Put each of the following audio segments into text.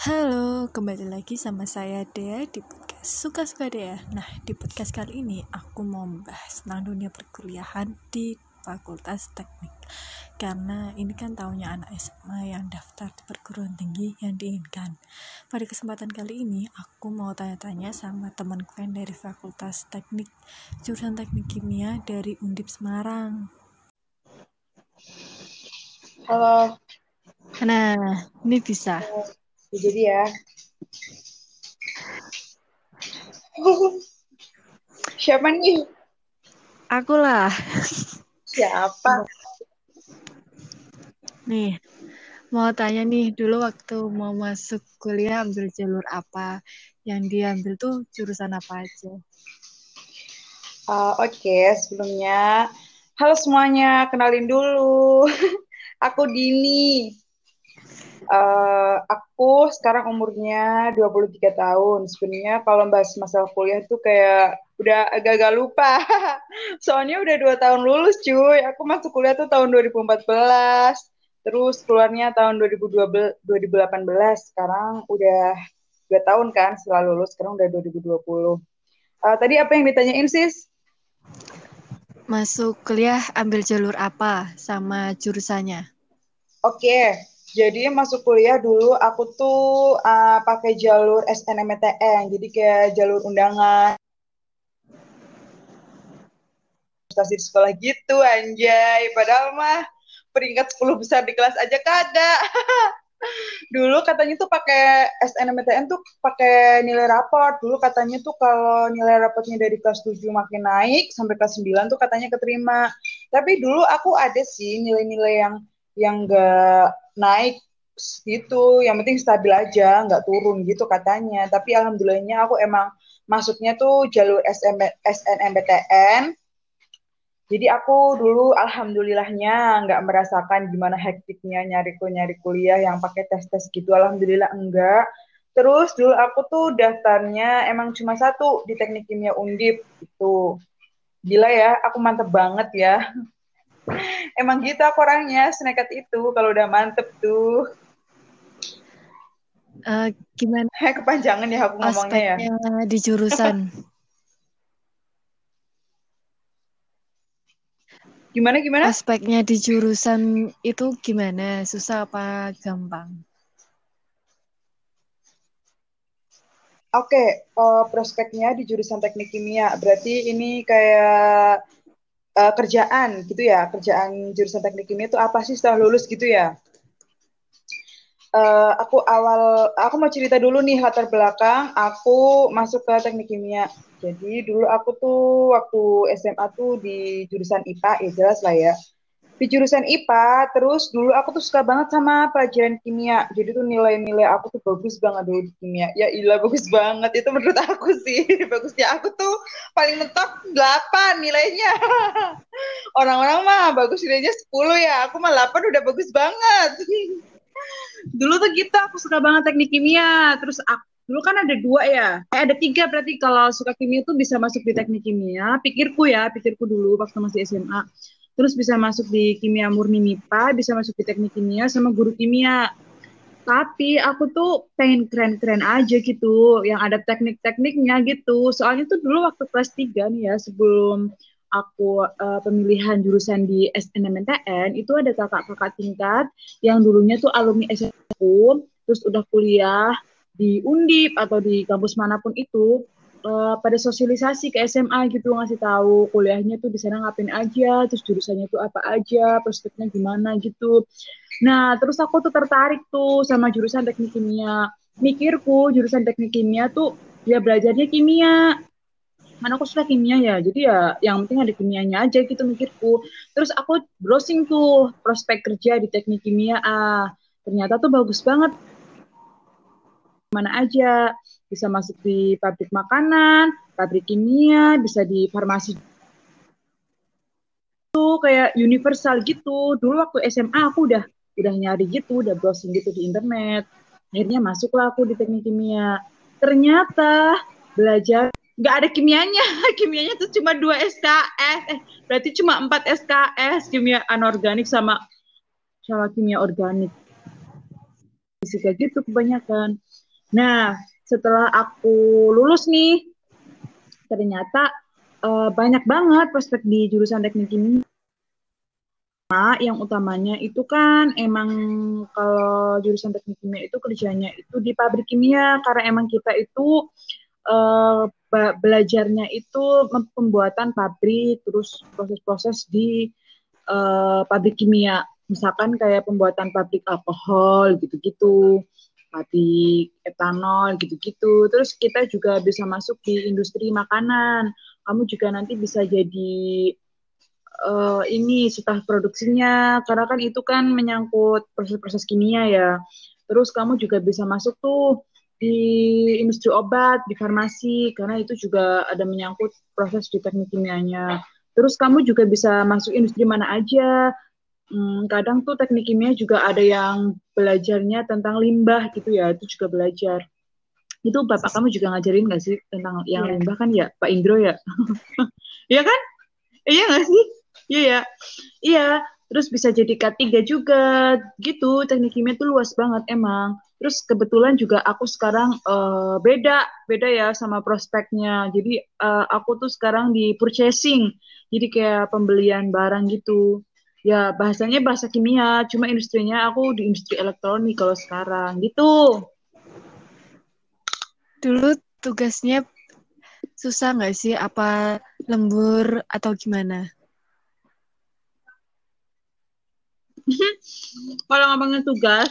Halo, kembali lagi sama saya Dea di podcast Suka-Suka Dea. Nah, di podcast kali ini aku mau membahas tentang dunia perkuliahan di Fakultas Teknik. Karena ini kan tahunnya anak SMA yang daftar di perguruan tinggi yang diinginkan. Pada kesempatan kali ini, aku mau tanya-tanya sama temanku yang dari Fakultas Teknik, jurusan Teknik Kimia dari Undip Semarang. Halo. Nah, ini bisa. Jadi ya. Siapa nih? Aku lah. Siapa? Nih, mau tanya nih, dulu waktu mau masuk kuliah ambil jalur apa? Yang diambil tuh jurusan apa aja? Uh, Oke, okay. sebelumnya, halo semuanya, kenalin dulu. Aku Dini. Uh, aku sekarang umurnya 23 tahun. Sebenarnya kalau bahas masalah kuliah tuh kayak udah agak-agak lupa. Soalnya udah dua tahun lulus cuy. Aku masuk kuliah tuh tahun 2014. Terus keluarnya tahun 2012, 2018. Sekarang udah dua tahun kan setelah lulus. Sekarang udah 2020. Uh, eh, tadi apa yang ditanyain sis? Masuk kuliah ambil jalur apa sama jurusannya? Oke, okay jadi masuk kuliah dulu aku tuh uh, pakai jalur SNMPTN, jadi kayak jalur undangan. Prestasi di sekolah gitu anjay, padahal mah peringkat 10 besar di kelas aja kada. dulu katanya tuh pakai SNMPTN tuh pakai nilai raport. Dulu katanya tuh kalau nilai raportnya dari kelas 7 makin naik sampai kelas 9 tuh katanya keterima. Tapi dulu aku ada sih nilai-nilai yang yang enggak naik gitu yang penting stabil aja nggak turun gitu katanya. Tapi alhamdulillahnya aku emang masuknya tuh jalur SM, SNMPTN jadi aku dulu alhamdulillahnya nggak merasakan gimana hektiknya nyari nyari kuliah yang pakai tes tes gitu. Alhamdulillah enggak. Terus dulu aku tuh daftarnya emang cuma satu di teknik kimia undip itu gila ya aku mantep banget ya Emang gitu aku orangnya, senekat itu kalau udah mantep tuh. Uh, gimana? Kepanjangan ya aku ngomongnya ya. di jurusan. gimana gimana? Aspeknya di jurusan itu gimana? Susah apa gampang? Oke, okay, uh, eh, prospeknya di jurusan teknik kimia. Berarti ini kayak uh, kerjaan gitu ya kerjaan jurusan teknik kimia itu apa sih setelah lulus gitu ya? Uh, aku awal aku mau cerita dulu nih latar belakang aku masuk ke teknik kimia. Jadi dulu aku tuh waktu SMA tuh di jurusan IPA ya jelas lah ya di jurusan IPA, terus dulu aku tuh suka banget sama pelajaran kimia. Jadi tuh nilai-nilai aku tuh bagus banget dulu di kimia. Ya ilah bagus banget. Itu menurut aku sih. Bagusnya aku tuh paling mentok 8 nilainya. Orang-orang mah bagus nilainya 10 ya. Aku mah 8 udah bagus banget. dulu tuh gitu aku suka banget teknik kimia. Terus aku dulu kan ada dua ya, eh, ada tiga berarti kalau suka kimia tuh bisa masuk di teknik kimia. Pikirku ya, pikirku dulu waktu masih SMA terus bisa masuk di kimia murni MIPA, bisa masuk di teknik kimia sama guru kimia. Tapi aku tuh pengen keren-keren aja gitu, yang ada teknik-tekniknya gitu. Soalnya tuh dulu waktu kelas 3 nih ya, sebelum aku uh, pemilihan jurusan di SNMPTN, itu ada kakak-kakak tingkat yang dulunya tuh alumni SMU, terus udah kuliah di Undip atau di kampus mana pun itu, uh, pada sosialisasi ke SMA gitu ngasih tahu kuliahnya tuh di sana ngapain aja, terus jurusannya tuh apa aja, prospeknya gimana gitu. Nah, terus aku tuh tertarik tuh sama jurusan teknik kimia. Mikirku jurusan teknik kimia tuh ya belajarnya kimia. Mana aku suka kimia ya, jadi ya yang penting ada kimianya aja gitu mikirku. Terus aku browsing tuh prospek kerja di teknik kimia. Ah, ternyata tuh bagus banget mana aja bisa masuk di pabrik makanan, pabrik kimia, bisa di farmasi itu kayak universal gitu. Dulu waktu SMA aku udah udah nyari gitu, udah browsing gitu di internet. Akhirnya masuklah aku di teknik kimia. Ternyata belajar nggak ada kimianya, kimianya tuh cuma dua SKS, eh berarti cuma empat SKS kimia anorganik sama sama kimia organik fisika gitu kebanyakan. Nah, setelah aku lulus nih, ternyata uh, banyak banget prospek di jurusan teknik kimia. Yang utamanya itu kan emang kalau jurusan teknik kimia itu kerjanya itu di pabrik kimia karena emang kita itu uh, belajarnya itu pembuatan pabrik terus proses-proses di uh, pabrik kimia misalkan kayak pembuatan pabrik alkohol gitu-gitu pabrik etanol gitu-gitu. Terus kita juga bisa masuk di industri makanan. Kamu juga nanti bisa jadi uh, ini staf produksinya. Karena kan itu kan menyangkut proses-proses kimia ya. Terus kamu juga bisa masuk tuh di industri obat di farmasi. Karena itu juga ada menyangkut proses di teknik kimianya. Terus kamu juga bisa masuk industri mana aja hmm, kadang tuh teknik kimia juga ada yang belajarnya tentang limbah gitu ya itu juga belajar. Itu bapak kamu juga ngajarin gak sih tentang yang yeah. limbah kan ya Pak Indro ya? Iya kan? Iya gak sih? Iya ya. Iya terus bisa jadi K3 juga gitu. Teknik kimia tuh luas banget emang. Terus kebetulan juga aku sekarang uh, beda beda ya sama prospeknya. Jadi uh, aku tuh sekarang di purchasing. Jadi kayak pembelian barang gitu ya bahasanya bahasa kimia cuma industrinya aku di industri elektronik kalau sekarang gitu. Dulu tugasnya susah nggak sih? Apa lembur atau gimana? Kalau ngomongin tugas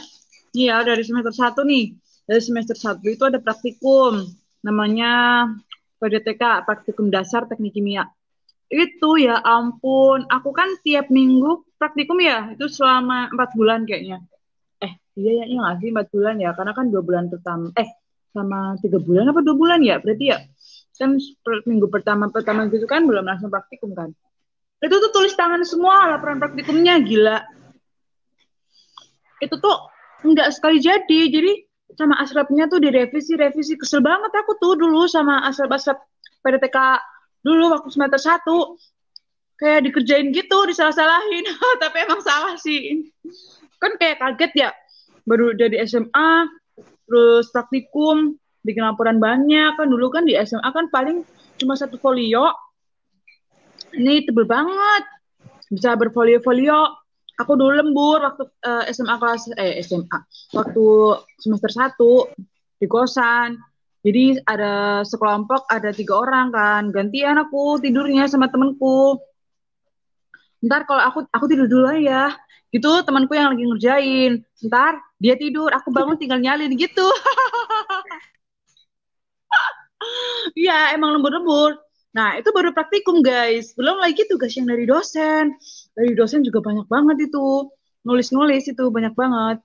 ya dari semester satu nih. Dari semester satu itu ada praktikum namanya PDTK praktikum dasar teknik kimia itu ya ampun. Aku kan tiap minggu praktikum ya itu selama empat bulan kayaknya. Eh iya ya iya nggak sih empat bulan ya? Karena kan dua bulan pertama eh sama tiga bulan apa dua bulan ya? Berarti ya kan minggu pertama pertama gitu kan belum langsung praktikum kan? Itu tuh tulis tangan semua laporan praktikumnya gila. Itu tuh nggak sekali jadi. Jadi sama asrapnya tuh direvisi revisi. Kesel banget aku tuh dulu sama asrap asrap PDTK dulu waktu semester satu kayak dikerjain gitu disalah-salahin. Tapi emang salah sih. Kan kayak kaget ya. Baru dari SMA terus praktikum bikin laporan banyak. Kan dulu kan di SMA kan paling cuma satu folio. Ini tebel banget. Bisa berfolio-folio. Aku dulu lembur waktu uh, eh, SMA kelas eh SMA waktu semester satu di kosan jadi ada sekelompok ada tiga orang kan gantian aku tidurnya sama temenku. Ntar kalau aku aku tidur dulu ya. Gitu temanku yang lagi ngerjain. Ntar dia tidur, aku bangun tinggal nyalin gitu. Iya emang lembur-lembur. Nah itu baru praktikum guys. Belum lagi tugas yang dari dosen. Dari dosen juga banyak banget itu. Nulis-nulis itu banyak banget.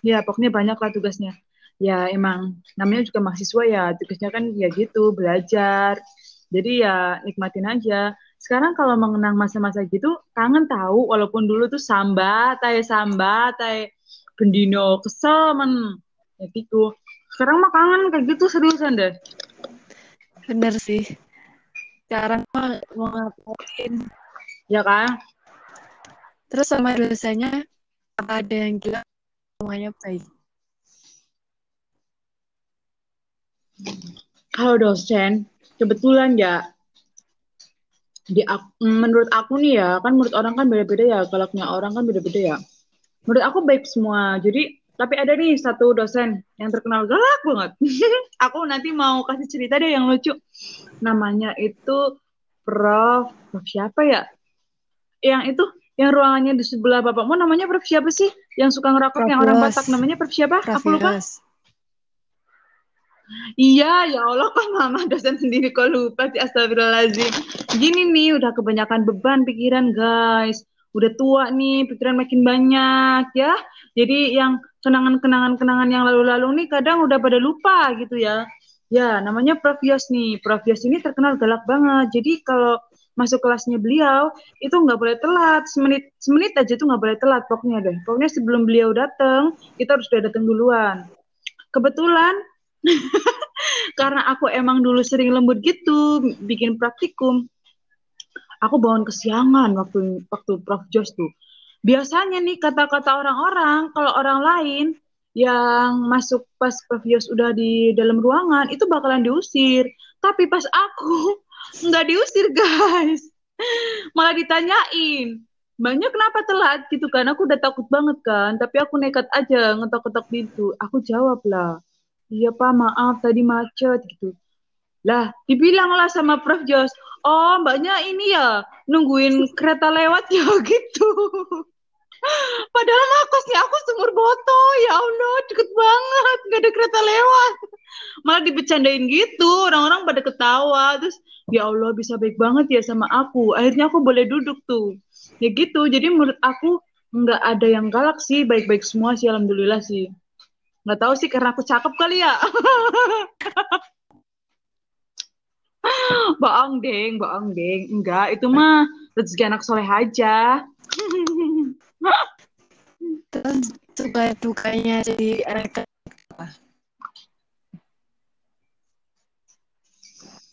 Ya pokoknya banyak lah tugasnya ya emang. Namanya juga mahasiswa ya tugasnya kan ya gitu belajar. Jadi ya nikmatin aja. Sekarang kalau mengenang masa-masa gitu kangen tahu walaupun dulu tuh sambat tay sambat tay bendino kesel men. Ya gitu. Sekarang mah kangen kayak gitu seriusan deh. Bener sih. Sekarang mah mau ngapain? Ya kan? Terus sama dosanya apa ada yang gila semuanya baik Kalau dosen, kebetulan ya di menurut aku nih ya kan menurut orang kan beda-beda ya galaknya orang kan beda-beda ya. Menurut aku baik semua jadi tapi ada nih satu dosen yang terkenal galak banget. Aku nanti mau kasih cerita deh yang lucu. Namanya itu Prof. Prof siapa ya? Yang itu yang ruangannya di sebelah bapakmu namanya Prof siapa sih? Yang suka ngerakot yang orang Batak namanya Prof siapa? Prof aku lupa Iya, ya Allah kok mama dosen sendiri kok lupa sih astagfirullahaladzim. Gini nih, udah kebanyakan beban pikiran guys. Udah tua nih, pikiran makin banyak ya. Jadi yang kenangan-kenangan-kenangan yang lalu-lalu nih kadang udah pada lupa gitu ya. Ya, namanya Prof Yos nih. Prof Yos ini terkenal galak banget. Jadi kalau masuk kelasnya beliau itu nggak boleh telat semenit semenit aja tuh nggak boleh telat pokoknya deh pokoknya sebelum beliau datang kita harus udah datang duluan kebetulan karena aku emang dulu sering lembut gitu bikin praktikum aku bangun kesiangan waktu waktu Prof Jos tuh biasanya nih kata-kata orang-orang kalau orang lain yang masuk pas Prof Yos udah di dalam ruangan itu bakalan diusir. Tapi pas aku nggak diusir guys, malah ditanyain, banyak kenapa telat gitu kan? Aku udah takut banget kan, tapi aku nekat aja ngetok-ngetok pintu. Aku jawab lah, iya pak maaf tadi macet gitu. Lah, dibilang lah sama Prof Jos, oh mbaknya ini ya nungguin kereta lewat ya gitu. Padahal makasnya aku sumur botol, ya Allah, deket banget, gak ada kereta lewat. Malah dibecandain gitu, orang-orang pada ketawa, terus ya Allah bisa baik banget ya sama aku. Akhirnya aku boleh duduk tuh. Ya gitu, jadi menurut aku nggak ada yang galak sih, baik-baik semua sih, alhamdulillah sih. Nggak tahu sih karena aku cakep kali ya. Bohong deng, bohong deng. Enggak, itu mah rezeki anak soleh aja. Terus suka dukanya jadi anak?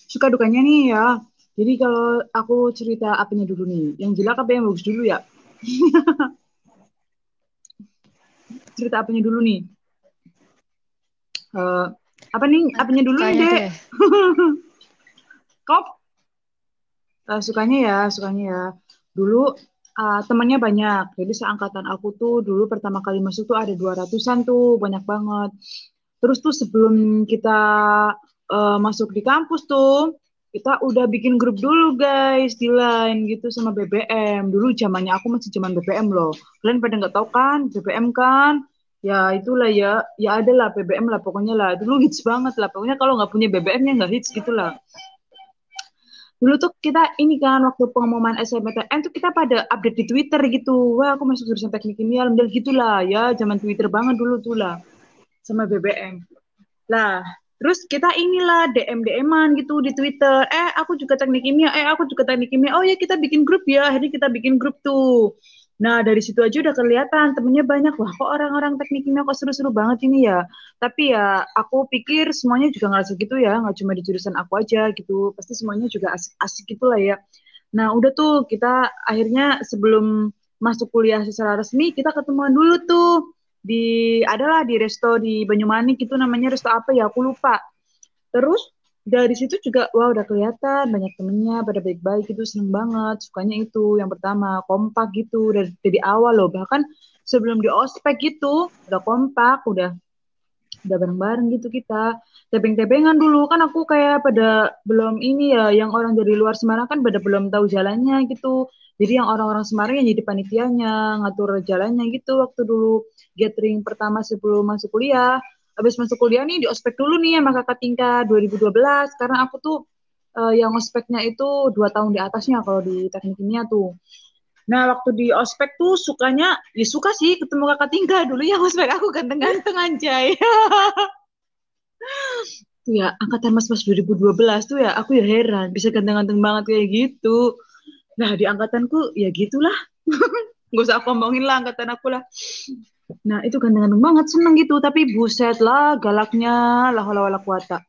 Suka dukanya nih ya. Jadi kalau aku cerita apanya dulu nih, yang jelek apa yang bagus dulu ya? cerita apanya dulu nih? Uh, apa nih? Apanya dulu nih, Dek? Kop? Uh, sukanya ya, sukanya ya. Dulu uh, temannya banyak. Jadi seangkatan aku tuh dulu pertama kali masuk tuh ada 200-an tuh, banyak banget. Terus tuh sebelum kita uh, masuk di kampus tuh, kita udah bikin grup dulu guys di line gitu sama BBM. Dulu zamannya aku masih zaman BBM loh. Kalian pada nggak tahu kan BBM kan? Ya itulah ya, ya ada lah BBM lah pokoknya lah. Dulu hits banget lah. Pokoknya kalau nggak punya BBM nya nggak hits gitulah dulu tuh kita ini kan waktu pengumuman SNMPTN tuh kita pada update di Twitter gitu. Wah, aku masuk jurusan teknik kimia, alhamdulillah gitulah ya, zaman Twitter banget dulu tuh lah sama BBM. Lah, terus kita inilah DM DM-an gitu di Twitter. Eh, aku juga teknik kimia. Eh, aku juga teknik kimia. Oh ya, kita bikin grup ya. Akhirnya kita bikin grup tuh. Nah, dari situ aja udah kelihatan temennya banyak. Wah, kok orang-orang teknik kimia kok seru-seru banget ini ya. Tapi ya, aku pikir semuanya juga ngerasa gitu ya. Nggak cuma di jurusan aku aja gitu. Pasti semuanya juga asik-asik gitu lah ya. Nah, udah tuh kita akhirnya sebelum masuk kuliah secara resmi, kita ketemuan dulu tuh di adalah di resto di Banyumanik itu namanya resto apa ya aku lupa terus dari situ juga wah udah kelihatan banyak temennya pada baik-baik itu seneng banget sukanya itu yang pertama kompak gitu dari dari awal loh. Bahkan sebelum di ospek gitu udah kompak udah udah bareng-bareng gitu kita. Tebeng-tebengan dulu kan aku kayak pada belum ini ya yang orang dari luar Semarang kan pada belum tahu jalannya gitu. Jadi yang orang-orang Semarang yang jadi panitianya ngatur jalannya gitu waktu dulu gathering pertama sebelum masuk kuliah habis masuk kuliah nih di ospek dulu nih sama kakak tingkat 2012 karena aku tuh uh, yang ospeknya itu dua tahun di atasnya kalau di teknik kimia tuh. Nah waktu di ospek tuh sukanya ya suka sih ketemu kakak tingkat. Dulu yang ospek aku ganteng-ganteng anjay. Tuh ya angkatan mas-mas 2012 tuh ya aku ya heran bisa ganteng-ganteng banget kayak gitu. Nah di angkatanku ya gitulah. Nggak usah aku ngomongin lah angkatan aku lah Nah, itu ganteng-ganteng banget, seneng gitu. Tapi buset lah, galaknya, lah wala kuata.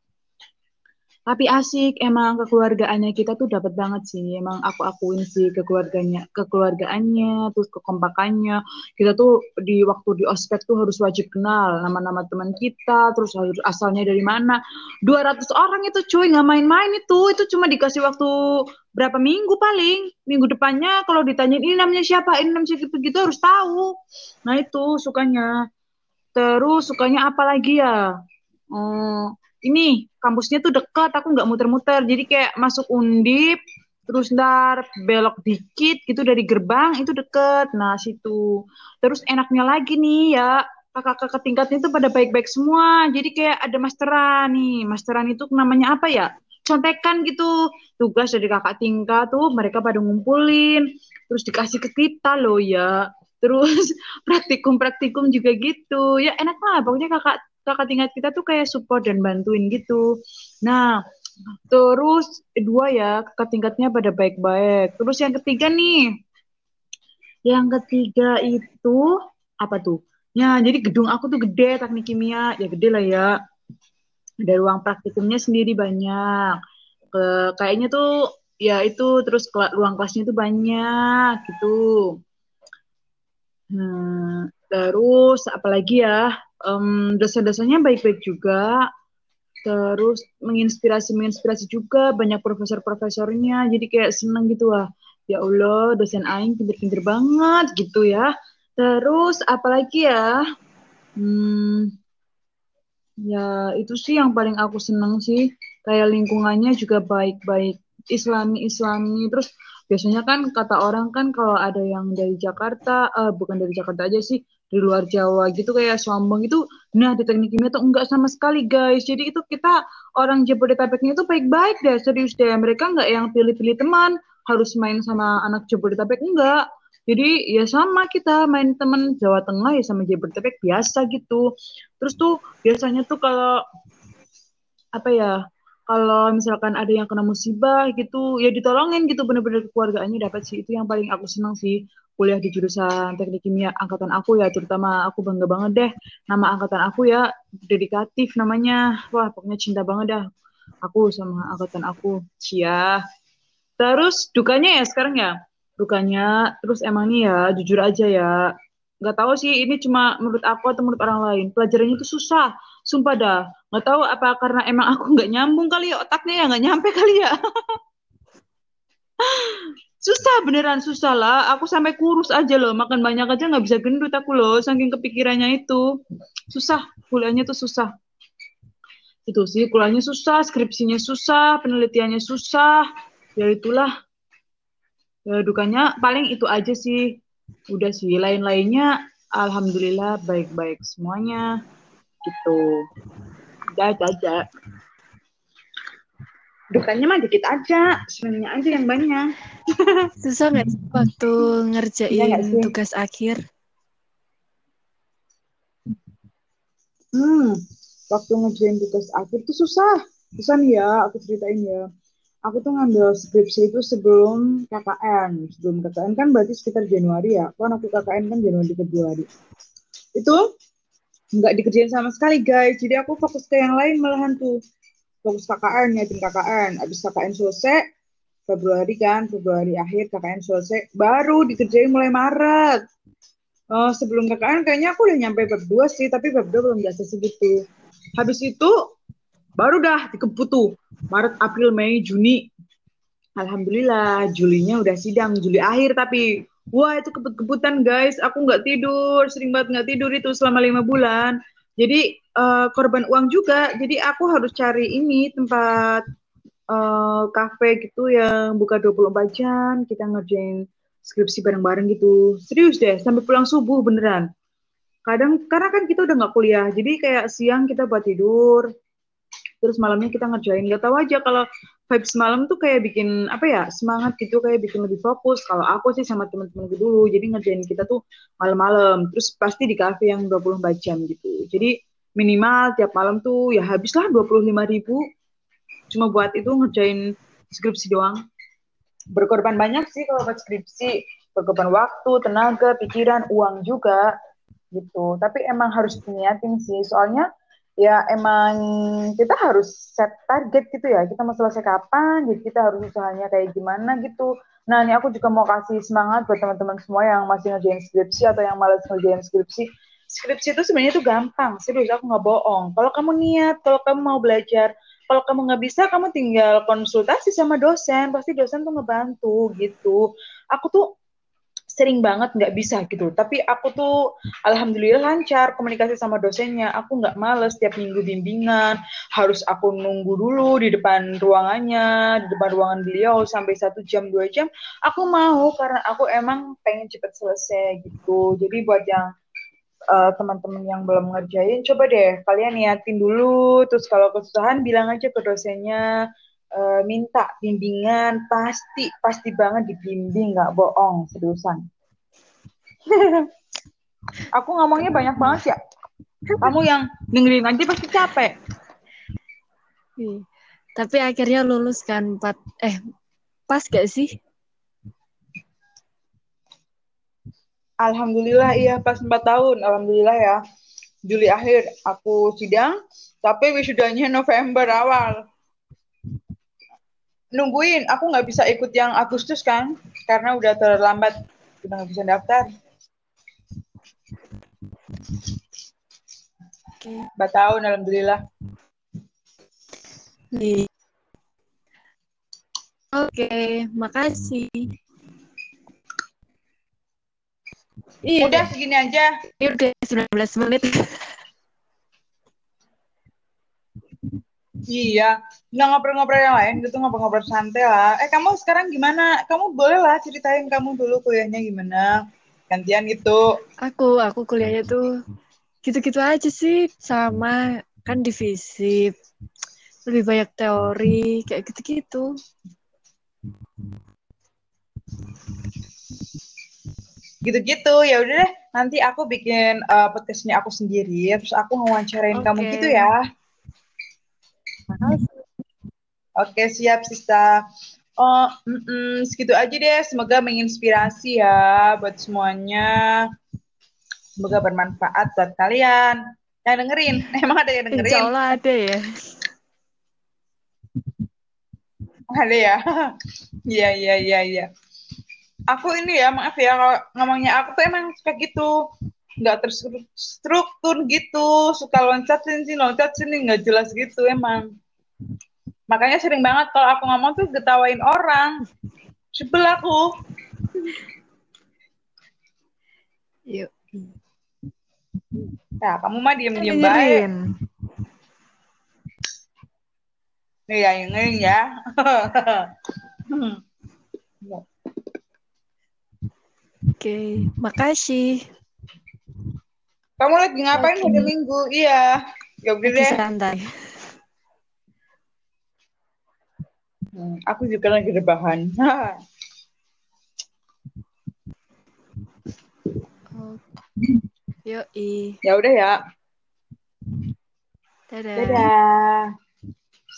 Tapi asik, emang kekeluargaannya kita tuh dapat banget sih. Emang aku akuin sih kekeluarganya, kekeluargaannya, terus kekompakannya. Kita tuh di waktu di ospek tuh harus wajib kenal nama-nama teman kita, terus harus asalnya dari mana. 200 orang itu cuy, nggak main-main itu. Itu cuma dikasih waktu berapa minggu paling. Minggu depannya kalau ditanyain ini namanya siapa, ini namanya siapa gitu harus tahu. Nah itu sukanya. Terus sukanya apa lagi ya? Hmm, ini kampusnya tuh dekat, aku nggak muter-muter. Jadi kayak masuk undip, terus ntar belok dikit gitu dari gerbang itu deket. Nah situ. Terus enaknya lagi nih ya kakak-kakak tingkatnya itu pada baik-baik semua. Jadi kayak ada masteran nih. Masteran itu namanya apa ya? Contekan gitu. Tugas dari kakak tingkat tuh mereka pada ngumpulin. Terus dikasih ke kita loh ya. Terus praktikum-praktikum juga gitu. Ya enak lah. Pokoknya kakak kakak tingkat kita tuh kayak support dan bantuin gitu. Nah, terus dua ya kakak tingkatnya pada baik-baik. Terus yang ketiga nih, yang ketiga itu apa tuh? Ya, jadi gedung aku tuh gede teknik kimia, ya gede lah ya. Ada ruang praktikumnya sendiri banyak. Ke, kayaknya tuh ya itu terus ke, ruang kelasnya tuh banyak gitu. Hmm, terus apalagi ya? Um, dosen-dosennya baik-baik juga. Terus menginspirasi menginspirasi juga banyak profesor-profesornya. Jadi kayak seneng gitu lah ya Allah dosen aing pinter-pinter banget gitu ya. Terus apalagi ya? Hmm, ya itu sih yang paling aku seneng sih. Kayak lingkungannya juga baik-baik. Islami islami terus biasanya kan kata orang kan kalau ada yang dari Jakarta uh, bukan dari Jakarta aja sih di luar Jawa gitu kayak sombong itu nah di teknik kimia tuh enggak sama sekali guys. Jadi itu kita orang Jabodetabeknya itu baik-baik deh serius deh. Mereka enggak yang pilih-pilih teman harus main sama anak Jabodetabek enggak. Jadi ya sama kita main teman Jawa Tengah ya sama Jabodetabek biasa gitu. Terus tuh biasanya tuh kalau apa ya kalau misalkan ada yang kena musibah gitu ya ditolongin gitu bener-bener keluarganya dapat sih. Itu yang paling aku senang sih kuliah di jurusan teknik kimia. Angkatan aku ya terutama aku bangga banget deh. Nama angkatan aku ya dedikatif namanya. Wah pokoknya cinta banget dah aku sama angkatan aku. Cia. Terus dukanya ya sekarang ya? Dukanya terus emang nih ya? Jujur aja ya. Nggak tahu sih ini cuma menurut aku atau menurut orang lain. Pelajarannya itu susah sumpah dah nggak tahu apa karena emang aku nggak nyambung kali ya otaknya ya nggak nyampe kali ya Susah beneran susah lah. Aku sampai kurus aja loh. Makan banyak aja nggak bisa gendut aku loh. Saking kepikirannya itu. Susah. Kuliahnya tuh susah. Itu sih kuliahnya susah, skripsinya susah, penelitiannya susah. Ya itulah. Ya, dukanya paling itu aja sih. Udah sih. Lain-lainnya alhamdulillah baik-baik semuanya. Gitu. Udah aja dukanya mah dikit aja senangnya aja yang banyak. Susah nggak waktu ngerjain ya, tugas akhir? Hmm waktu ngerjain tugas akhir tuh susah. Susah nih ya aku ceritain ya. Aku tuh ngambil skripsi itu sebelum KKN sebelum KKN kan berarti sekitar Januari ya. Kan aku KKN kan Januari Februari. Itu nggak dikerjain sama sekali guys. Jadi aku fokus ke yang lain malahan tuh. Fokus KKN nyiapin KKN habis KKN selesai Februari kan Februari akhir KKN selesai baru dikerjain mulai Maret. Oh, sebelum KKN kayaknya aku udah nyampe bab 2 sih tapi bab 2 belum biasa segitu habis itu baru dah dikebut tuh. Maret April Mei Juni. Alhamdulillah Julinya udah sidang Juli akhir tapi wah itu kebut-kebutan guys aku nggak tidur sering banget nggak tidur itu selama lima bulan jadi uh, korban uang juga. Jadi aku harus cari ini tempat uh, kafe gitu yang buka 24 jam, kita ngerjain skripsi bareng-bareng gitu. Serius deh, sampai pulang subuh beneran. Kadang karena kan kita udah nggak kuliah, jadi kayak siang kita buat tidur, terus malamnya kita ngerjain. Gak tahu aja kalau vibes malam tuh kayak bikin apa ya semangat gitu kayak bikin lebih fokus. Kalau aku sih sama teman-temanku dulu jadi ngerjain kita tuh malam-malam terus pasti di kafe yang 24 jam gitu. Jadi minimal tiap malam tuh ya habislah 25 ribu. Cuma buat itu ngerjain skripsi doang. Berkorban banyak sih kalau buat skripsi. Berkorban waktu tenaga pikiran uang juga gitu. Tapi emang harus diniatin sih. Soalnya ya emang kita harus set target gitu ya. Kita mau selesai kapan jadi kita harus usahanya kayak gimana gitu. Nah ini aku juga mau kasih semangat buat teman-teman semua yang masih ngerjain skripsi atau yang malas ngerjain skripsi. Skripsi itu sebenarnya itu gampang. Serius aku nggak bohong. Kalau kamu niat kalau kamu mau belajar kalau kamu nggak bisa kamu tinggal konsultasi sama dosen. Pasti dosen tuh ngebantu gitu. Aku tuh sering banget nggak bisa gitu. Tapi aku tuh alhamdulillah lancar komunikasi sama dosennya. Aku nggak males tiap minggu bimbingan. Harus aku nunggu dulu di depan ruangannya, di depan ruangan beliau sampai satu jam dua jam. Aku mau karena aku emang pengen cepet selesai gitu. Jadi buat yang uh, teman-teman yang belum ngerjain, coba deh kalian niatin dulu. Terus kalau kesusahan bilang aja ke dosennya uh, minta bimbingan pasti pasti banget dibimbing nggak bohong sedusan aku ngomongnya banyak banget ya. Kamu yang dengerin aja pasti capek. Tapi akhirnya lulus kan empat eh pas gak sih? Alhamdulillah iya pas empat tahun. Alhamdulillah ya. Juli akhir aku sidang. Tapi wisudanya November awal nungguin aku nggak bisa ikut yang Agustus kan karena udah terlambat udah nggak bisa daftar Oke. Empat tahun, alhamdulillah. Oke, makasih. Iya, Udah segini aja. ini udah 19 menit. Iya, nggak ngobrol-ngobrol yang lain gitu, ngobrol-ngobrol santai lah. Eh, kamu sekarang gimana? Kamu boleh lah ceritain kamu dulu kuliahnya gimana. Gantian gitu. Aku, aku kuliahnya tuh gitu-gitu aja sih, sama kan divisi lebih banyak teori kayak gitu-gitu. Gitu-gitu, ya udah deh. Nanti aku bikin uh, podcastnya aku sendiri, terus aku ngewawancarain Oke. kamu gitu ya. Oke, siap, Sista. Oh, mm-mm, segitu aja deh. Semoga menginspirasi ya buat semuanya. Semoga bermanfaat buat kalian. Yang dengerin, emang ada yang dengerin? Insya Allah ada ya. Ada ya? Iya, iya, iya, iya. Aku ini ya, maaf ya, kalau ngomongnya aku tuh emang suka gitu. Nggak terstruktur gitu. Suka loncat sini, loncat sini, nggak jelas gitu emang. Makanya sering banget kalau aku ngomong tuh getawain orang. Sebel aku. Yuk. Nah, kamu mah diem-diem baik. Dengerin. Iya, dengerin ya. Oke, makasih. Kamu lagi ngapain hari Minggu? Iya. Ya udah deh. santai. Hmm, aku juga lagi rebahan. Oh. Yoi. ya udah ya. Dadah. Dadah.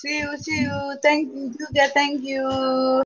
See you, see you. Thank you juga, thank you.